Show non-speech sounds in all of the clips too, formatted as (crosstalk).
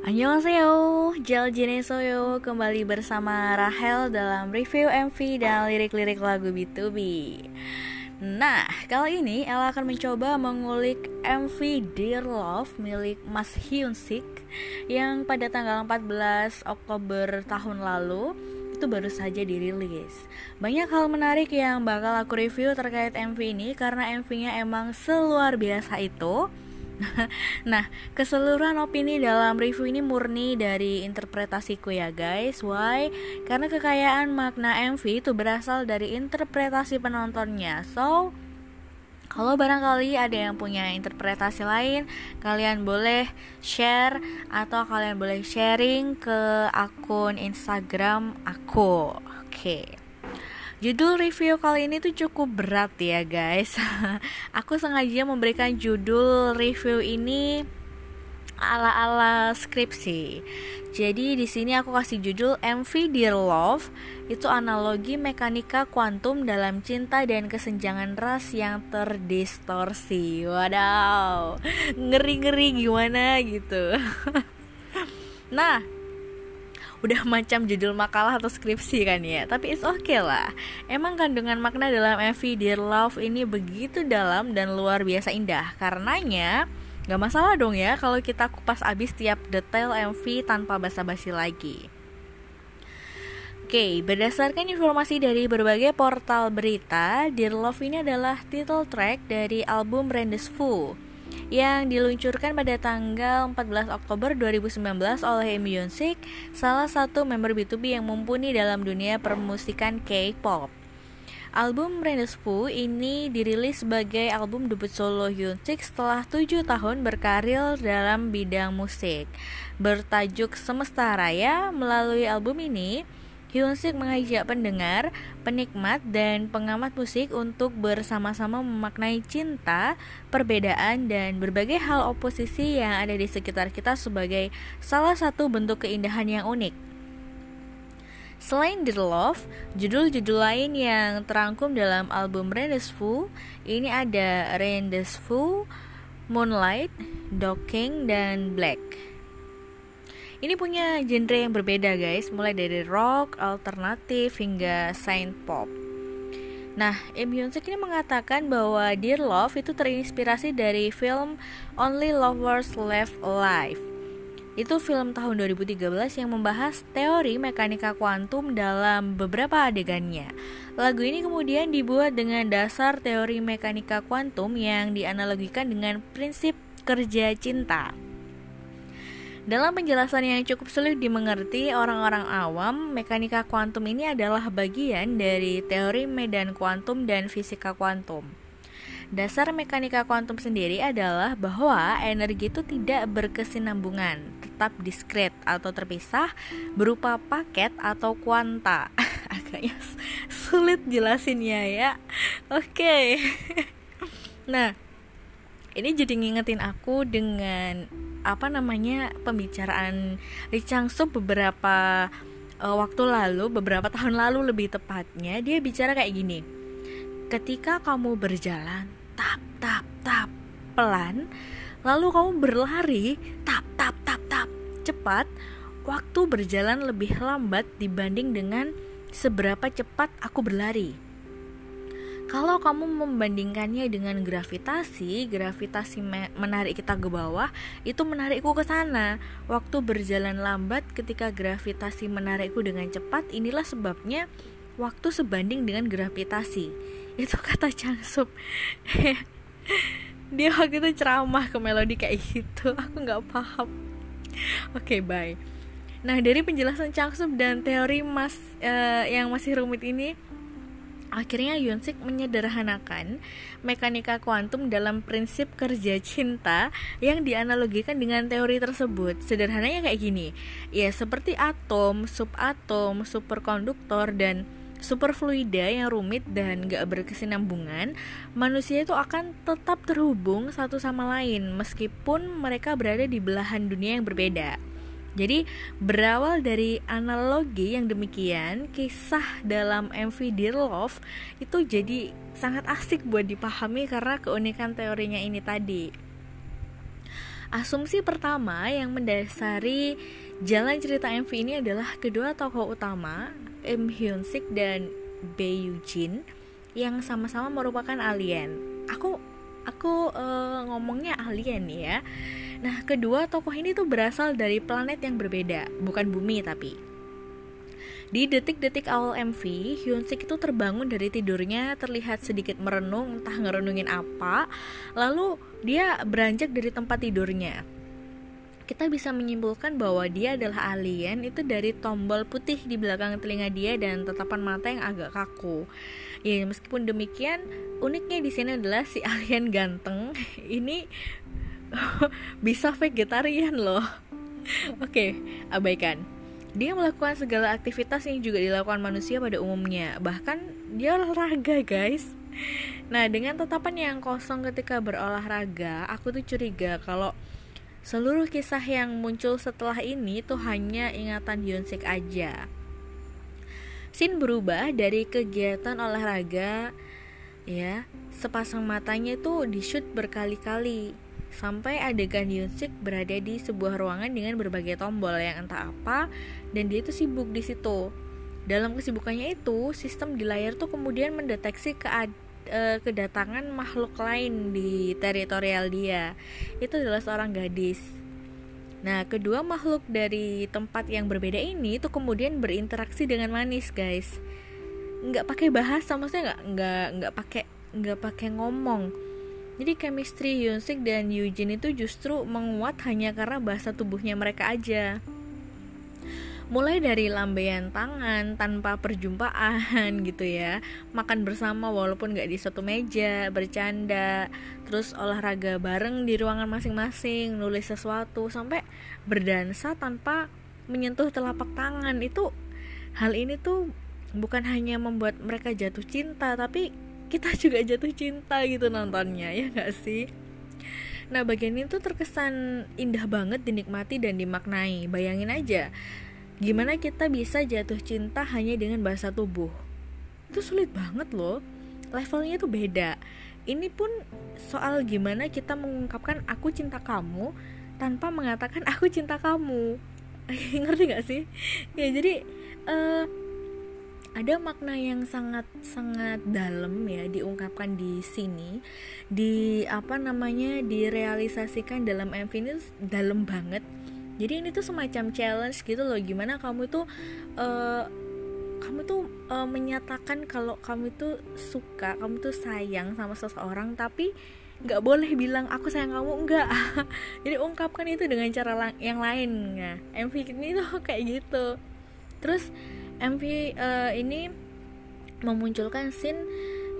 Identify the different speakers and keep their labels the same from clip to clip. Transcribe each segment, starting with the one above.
Speaker 1: Annyeonghaseyo, Jal Jinesoyo Kembali bersama Rahel dalam review MV dan lirik-lirik lagu B2B Nah, kali ini Ella akan mencoba mengulik MV Dear Love milik Mas Hyun Sik Yang pada tanggal 14 Oktober tahun lalu itu baru saja dirilis. Banyak hal menarik yang bakal aku review terkait MV ini Karena MV-nya emang seluar biasa itu (laughs) nah, keseluruhan opini dalam review ini murni dari interpretasiku ya guys. Why? Karena kekayaan makna MV itu berasal dari interpretasi penontonnya. So, kalau barangkali ada yang punya interpretasi lain, kalian boleh share atau kalian boleh sharing ke akun Instagram aku. Oke. Okay. Judul review kali ini tuh cukup berat ya guys. (laughs) Aku sengaja memberikan judul review ini ala-ala skripsi. Jadi di sini aku kasih judul MV Dear Love itu analogi mekanika kuantum dalam cinta dan kesenjangan ras yang terdistorsi. Wadaw, ngeri-ngeri gimana gitu. (laughs) nah, udah (laughs) macam judul makalah atau skripsi kan ya. Tapi it's okay lah. Emang kandungan makna dalam MV Dear Love ini begitu dalam dan luar biasa indah. Karenanya Gak masalah dong ya kalau kita kupas abis tiap detail MV tanpa basa-basi lagi. Oke, berdasarkan informasi dari berbagai portal berita, Dear Love ini adalah title track dari album Rendezvous yang diluncurkan pada tanggal 14 Oktober 2019 oleh Music, salah satu member B2B yang mumpuni dalam dunia permusikan K-pop. Album Rendezvous ini dirilis sebagai album debut solo Hyunsik setelah 7 tahun berkarir dalam bidang musik. Bertajuk Semesta Raya, melalui album ini, Hyunsik mengajak pendengar, penikmat, dan pengamat musik untuk bersama-sama memaknai cinta, perbedaan, dan berbagai hal oposisi yang ada di sekitar kita sebagai salah satu bentuk keindahan yang unik. Selain The Love, judul-judul lain yang terangkum dalam album Rendezvous ini ada Rendezvous, Moonlight, Docking, dan Black. Ini punya genre yang berbeda guys, mulai dari rock, alternatif hingga synth pop. Nah, Im Hyun Sik ini mengatakan bahwa Dear Love itu terinspirasi dari film Only Lovers Left Alive. Itu film tahun 2013 yang membahas teori mekanika kuantum dalam beberapa adegannya. Lagu ini kemudian dibuat dengan dasar teori mekanika kuantum yang dianalogikan dengan prinsip kerja cinta. Dalam penjelasan yang cukup sulit dimengerti orang-orang awam, mekanika kuantum ini adalah bagian dari teori medan kuantum dan fisika kuantum. Dasar mekanika kuantum sendiri adalah bahwa energi itu tidak berkesinambungan, tetap diskret atau terpisah berupa paket atau kuanta. (laughs) Agaknya sulit jelasinnya ya. Oke. (laughs) Nah, ini jadi ngingetin aku dengan apa namanya pembicaraan Lee Chang beberapa uh, waktu lalu beberapa tahun lalu lebih tepatnya dia bicara kayak gini ketika kamu berjalan tap tap tap pelan lalu kamu berlari tap tap tap tap cepat waktu berjalan lebih lambat dibanding dengan seberapa cepat aku berlari kalau kamu membandingkannya dengan gravitasi, gravitasi menarik kita ke bawah, itu menarikku ke sana. Waktu berjalan lambat ketika gravitasi menarikku dengan cepat, inilah sebabnya waktu sebanding dengan gravitasi. Itu kata Changsup. (laughs) Dia waktu itu ceramah ke melodi kayak gitu. Aku nggak paham. Oke, okay, bye. Nah, dari penjelasan Changsup dan teori Mas uh, yang masih rumit ini, Akhirnya Yunsik menyederhanakan mekanika kuantum dalam prinsip kerja cinta yang dianalogikan dengan teori tersebut. Sederhananya kayak gini, ya seperti atom, subatom, superkonduktor, dan superfluida yang rumit dan gak berkesinambungan, manusia itu akan tetap terhubung satu sama lain meskipun mereka berada di belahan dunia yang berbeda. Jadi berawal dari analogi yang demikian, kisah dalam MV Dear Love itu jadi sangat asik buat dipahami karena keunikan teorinya ini tadi. asumsi pertama yang mendasari jalan cerita MV ini adalah kedua tokoh utama Im Hyun Sik dan Bae Yoo Jin yang sama-sama merupakan alien. Aku aku uh, ngomongnya alien ya. Nah, kedua tokoh ini tuh berasal dari planet yang berbeda, bukan bumi tapi. Di detik-detik awal MV, Hyun Sik itu terbangun dari tidurnya, terlihat sedikit merenung, entah ngerenungin apa. Lalu dia beranjak dari tempat tidurnya. Kita bisa menyimpulkan bahwa dia adalah alien itu dari tombol putih di belakang telinga dia dan tatapan mata yang agak kaku. Ya meskipun demikian, uniknya di sini adalah si (laughs) alien ganteng ini (laughs) bisa vegetarian loh. (laughs) Oke, abaikan. Dia melakukan segala aktivitas yang juga dilakukan manusia pada umumnya. Bahkan dia olahraga, guys. Nah, dengan tatapan yang kosong ketika berolahraga, aku tuh curiga kalau seluruh kisah yang muncul setelah ini tuh hanya ingatan Hyunsik aja. Sin berubah dari kegiatan olahraga ya, sepasang matanya tuh di shoot berkali-kali sampai adegan Yunsik berada di sebuah ruangan dengan berbagai tombol yang entah apa dan dia itu sibuk di situ. Dalam kesibukannya itu, sistem di layar tuh kemudian mendeteksi kead uh, kedatangan makhluk lain di teritorial dia. Itu adalah seorang gadis. Nah, kedua makhluk dari tempat yang berbeda ini tuh kemudian berinteraksi dengan manis, guys. Nggak pakai bahasa, maksudnya nggak nggak nggak pakai nggak pakai ngomong jadi chemistry Yunsik dan Eugene itu justru menguat hanya karena bahasa tubuhnya mereka aja. Mulai dari lambaian tangan tanpa perjumpaan (laughs) gitu ya. Makan bersama walaupun gak di satu meja, bercanda. Terus olahraga bareng di ruangan masing-masing, nulis sesuatu Sampai berdansa tanpa menyentuh telapak tangan. Itu hal ini tuh bukan hanya membuat mereka jatuh cinta Tapi kita (laughs) juga jatuh cinta gitu nontonnya ya gak sih? Nah bagian itu terkesan indah banget dinikmati dan dimaknai. Bayangin aja Gimana kita bisa jatuh cinta hanya dengan bahasa tubuh? Itu sulit banget loh. Levelnya tuh beda. Ini pun soal gimana kita mengungkapkan aku cinta kamu Tanpa mengatakan aku cinta kamu. (laughs) Ngerti gak sih? Ya jadi uh, ada makna yang sangat sangat dalam ya diungkapkan di sini di apa namanya direalisasikan dalam MV ini dalam banget. Jadi ini tuh semacam challenge gitu loh gimana kamu tuh uh, kamu tuh uh, menyatakan kalau kamu tuh suka kamu tuh sayang sama seseorang tapi nggak boleh bilang aku sayang kamu enggak (laughs) jadi ungkapkan itu dengan cara yang lain. Ya MV ini tuh (laughs) kayak gitu. Terus MV uh, eh, ini memunculkan scene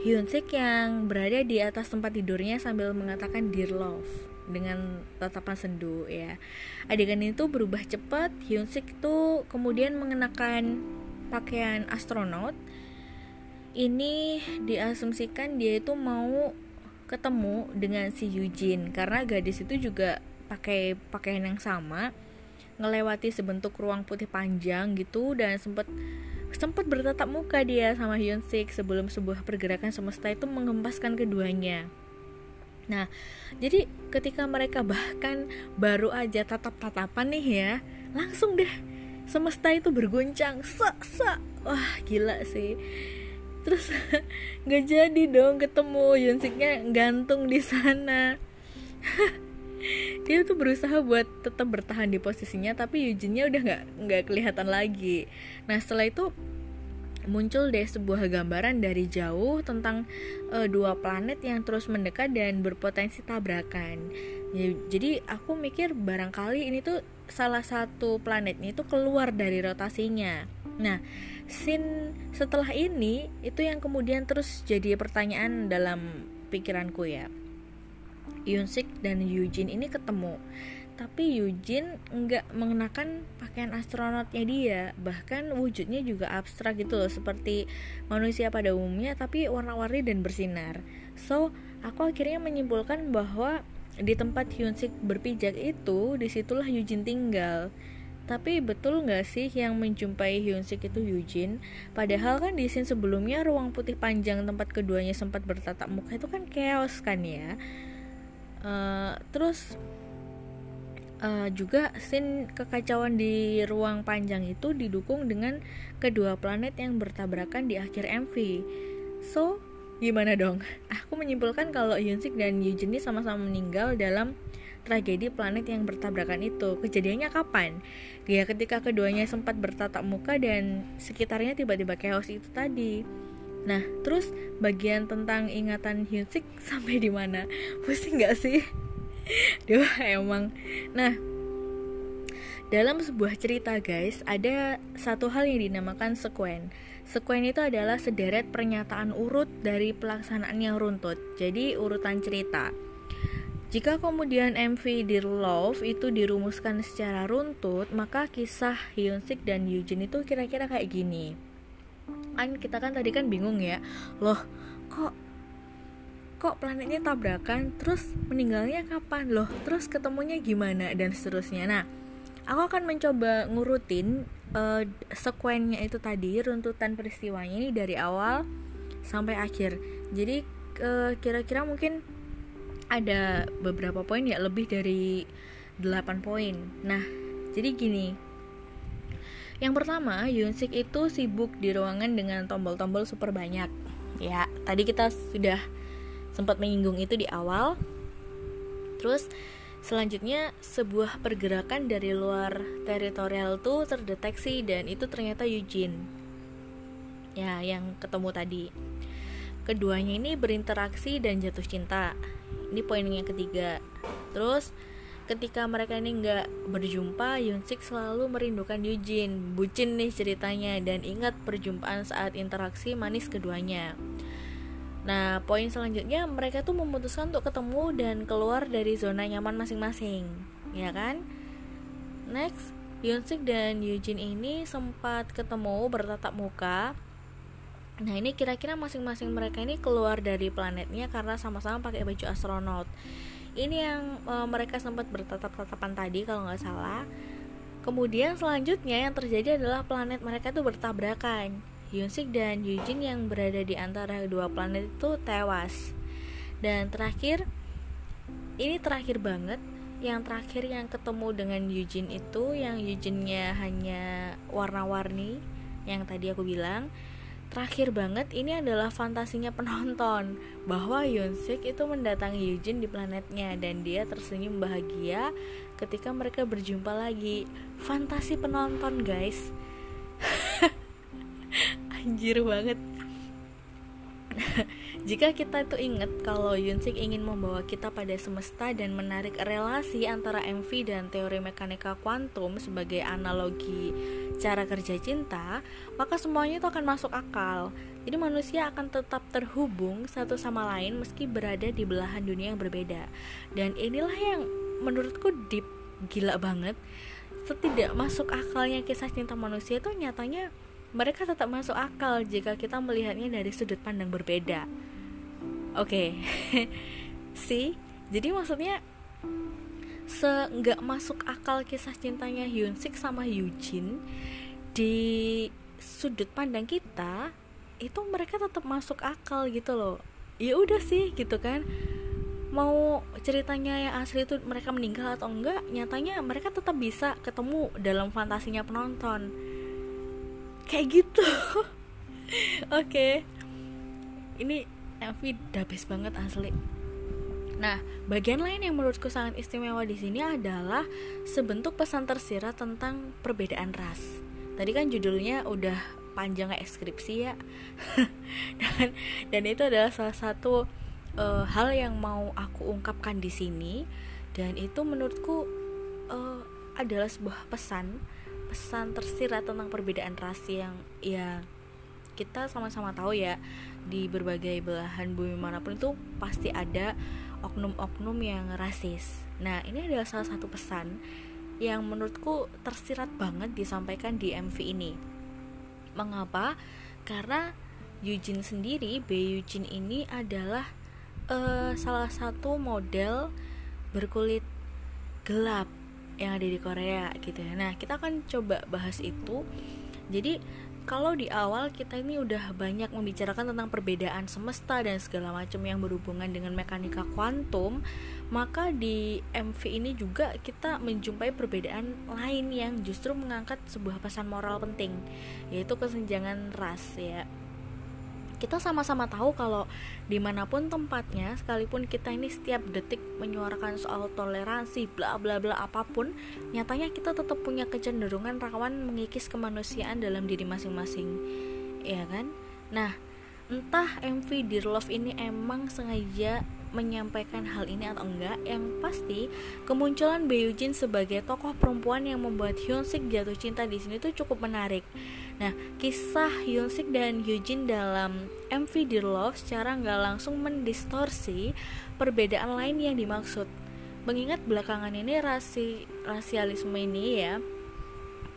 Speaker 1: Hyun Sik yang berada di atas tempat tidurnya sambil mengatakan dear love dengan tatapan sendu ya. Adegan itu berubah cepat. Hyun Sik itu kemudian mengenakan pakaian astronot. Ini diasumsikan dia itu mau ketemu dengan si Yujin karena gadis itu juga pakai pakaian yang sama ngelewati sebentuk ruang putih panjang gitu dan sempat sempat bertatap muka dia sama Hyun Sik sebelum sebuah pergerakan semesta itu mengempaskan keduanya. Nah, jadi ketika mereka bahkan baru aja tatap-tatapan nih ya, langsung deh semesta itu berguncang, sak sak, wah gila sih. Terus (laughs) nggak jadi dong ketemu Siknya gantung di sana. (laughs) (laughs) dia tuh berusaha buat tetap bertahan di posisinya tapi Eugene-nya udah nggak nggak kelihatan lagi nah setelah itu muncul deh sebuah gambaran dari jauh tentang uh, dua planet yang terus mendekat dan berpotensi tabrakan. Ya, jadi aku mikir barangkali ini tuh salah satu planetnya itu keluar dari rotasinya. Nah, scene setelah ini itu yang kemudian terus jadi pertanyaan dalam pikiranku ya. Yunsik dan Eugene ini ketemu. Tapi Eugene nggak mengenakan pakaian astronotnya dia. Bahkan wujudnya juga abstrak gitu loh seperti manusia pada umumnya tapi warna-warni dan bersinar. So aku akhirnya menyimpulkan bahwa di tempat Hyunsik berpijak itu di situlah Eugene tinggal. Tapi betul nggak sih yang menjumpai Hyunsik itu Eugene? Padahal kan di scene sebelumnya ruang putih panjang tempat keduanya sempat bertatap muka itu kan chaos kan ya uh, terus uh, juga scene kekacauan di ruang panjang itu didukung dengan kedua planet yang bertabrakan di akhir MV. So, gimana dong? (laughs) Aku menyimpulkan kalau Yunsik dan Eugene sama-sama meninggal dalam tragedi planet yang bertabrakan itu. Kejadiannya kapan? Ya ketika keduanya sempat bertatap muka dan sekitarnya tiba-tiba chaos itu tadi. Nah, terus bagian tentang ingatan Hyunsik sampai di mana? Pusing gak sih? (laughs) Duh, emang. Nah, dalam sebuah cerita guys, ada satu hal yang dinamakan sekuen. Sekuen itu adalah sederet pernyataan urut dari pelaksanaan yang runtut. Jadi urutan cerita. Jika kemudian MV Dear Love itu dirumuskan secara runtut, maka kisah Hyunsik dan Eugene itu kira-kira kayak gini. Kan kita kan tadi kan bingung ya. Loh, kok kok planetnya tabrakan? Terus meninggalnya kapan? Loh terus ketemunya gimana? Dan seterusnya. Nah aku akan mencoba ngurutin uh, sekuennya itu tadi runtutan peristiwanya ini dari awal sampai akhir. Jadi kira kira-kira mungkin ada beberapa poin ya lebih dari 8 poin. Nah jadi gini yang pertama Yunsik itu sibuk di ruangan dengan tombol-tombol super banyak ya tadi kita sudah sempat menyinggung itu di awal. Terus selanjutnya sebuah pergerakan dari luar teritorial tuh terdeteksi dan itu ternyata Eugene. Ya, yang ketemu tadi. Keduanya ini berinteraksi dan jatuh cinta. Ini poin yang ketiga. Terus ketika mereka ini nggak berjumpa, Yunsik selalu merindukan Eugene. Bucin nih ceritanya dan ingat perjumpaan saat interaksi manis keduanya. Nah, poin selanjutnya mereka tuh memutuskan untuk ketemu dan keluar dari zona nyaman masing-masing, ya kan? Next, Yunsik dan Eugene ini sempat ketemu bertatap muka. Nah, ini kira-kira masing-masing mereka ini keluar dari planetnya karena sama-sama pakai baju astronot. Ini yang e, mereka sempat bertatap-tatapan tadi kalau nggak salah. Kemudian selanjutnya yang terjadi adalah planet mereka tuh bertabrakan Yunsik dan Eugene yang berada di antara kedua planet itu tewas. Dan terakhir, ini terakhir banget. Yang terakhir yang ketemu dengan Eugene itu, yang Eugene-nya hanya warna-warni, yang tadi aku bilang. Terakhir banget, ini adalah fantasinya penonton bahwa Yunsik itu mendatangi Eugene di planetnya dan dia tersenyum bahagia ketika mereka berjumpa lagi. Fantasi penonton, guys. (laughs) anjir banget (laughs) jika kita itu ingat kalau Yunsik ingin membawa kita pada semesta dan menarik relasi antara MV dan teori mekanika kuantum sebagai analogi cara kerja cinta, maka semuanya itu akan masuk akal. Jadi manusia akan tetap terhubung satu sama lain meski berada di belahan dunia yang berbeda. Dan inilah yang menurutku deep gila banget. Setidak masuk akalnya kisah cinta manusia itu nyatanya mereka tetap masuk akal jika kita melihatnya dari sudut pandang berbeda. Oke, (laughs) okay. sih. Jadi maksudnya seenggak masuk akal kisah cintanya Hyunsik sama Eugene di sudut pandang kita itu mereka tetap masuk akal gitu loh. Ya udah sih gitu kan. Mau ceritanya yang asli itu mereka meninggal atau enggak, nyatanya mereka tetap bisa ketemu dalam fantasinya penonton kayak gitu (laughs) oke okay. ini MV best banget asli Nah, bagian lain yang menurutku sangat istimewa di sini adalah sebentuk pesan tersirat tentang perbedaan ras. Tadi kan judulnya udah panjang kayak skripsi ya. (laughs) dan dan itu adalah salah satu uh, hal yang mau aku ungkapkan di sini dan itu menurutku uh, adalah sebuah pesan pesan tersirat tentang perbedaan ras yang ya kita sama-sama tahu ya di berbagai belahan bumi mana pun itu pasti ada oknum-oknum yang rasis. Nah, ini adalah salah satu pesan yang menurutku tersirat banget disampaikan di MV ini. Mengapa? Karena Eugene sendiri, B Eugene ini adalah uh, salah satu model berkulit gelap yang ada di Korea gitu ya. Nah, kita akan coba bahas itu. Jadi kalau di awal kita ini udah banyak membicarakan tentang perbedaan semesta dan segala macam yang berhubungan dengan mekanika kuantum, maka di MV ini juga kita menjumpai perbedaan lain yang justru mengangkat sebuah pesan moral penting, yaitu kesenjangan ras ya kita sama-sama tahu kalau di mana pun tempatnya sekalipun kita ini setiap detik menyuarakan soal toleransi bla bla bla apa pun nyatanya kita tetap punya kecenderungan rawan mengikis kemanusiaan dalam diri masing-masing. Ya kan? Nah entah MV Dear Love ini emang sengaja menyampaikan hal ini atau enggak yang pasti kemunculan Bae Jin sebagai tokoh perempuan yang membuat Hyun Sik jatuh cinta di sini tuh cukup menarik nah kisah Hyun Sik dan Jin dalam MV Dear Love secara nggak langsung mendistorsi perbedaan lain yang dimaksud. Mengingat belakangan ini rasi rasialisme ini ya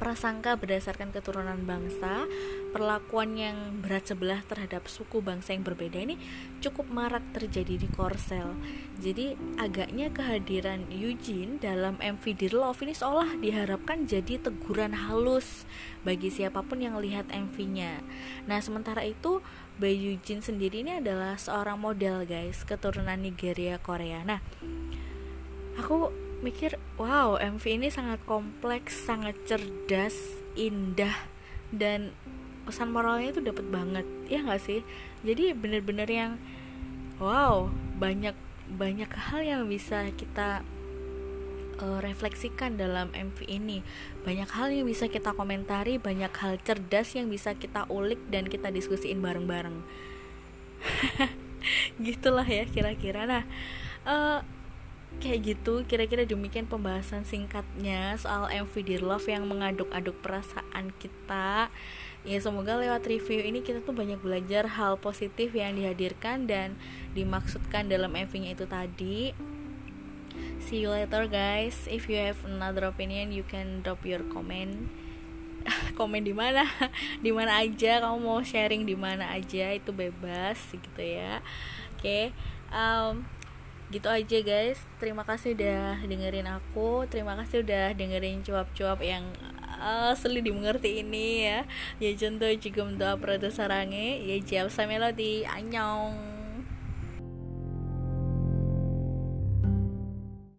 Speaker 1: prasangka berdasarkan keturunan bangsa, perlakuan yang berat sebelah terhadap suku bangsa yang berbeda ini cukup marak terjadi di Korsel. Jadi agaknya kehadiran Eugene dalam MV Dear Love ini seolah diharapkan jadi teguran halus bagi siapa pun yang lihat MV-nya. Nah, sementara itu Bae Eugene sendiri ini adalah seorang model guys, keturunan Nigeria Korea. Nah, aku mikir wow MV ini sangat kompleks sangat cerdas indah dan pesan moralnya itu dapat banget. Ya nggak sih? Jadi bener-bener yang wow banyak banyak hal yang bisa kita uh, refleksikan dalam MV ini. Banyak hal yang bisa kita komentari banyak hal cerdas yang bisa kita ulik dan kita diskusiin bareng-bareng. (laughs) Gitulah ya kira-kira. Nah uh, kayak gitu kira-kira demikian pembahasan singkatnya soal MV Dear Love yang mengaduk-aduk perasaan kita. Ya semoga lewat review ini kita tuh banyak belajar hal positif yang dihadirkan dan dimaksudkan dalam MV-nya itu tadi. See you later guys. If you have another opinion you can drop your comment. (laughs) Komen di mana? (laughs) Di mana aja? Kamu mau sharing di mana aja? Itu bebas gitu ya. Oke okay. um, gitu aja guys. Terima kasih udah dengerin aku. Terima kasih udah dengerin cuap-cuap yang sulit dimengerti ini ya. Ya contoh juga untuk produser sarange. Ya jawab melodi anyong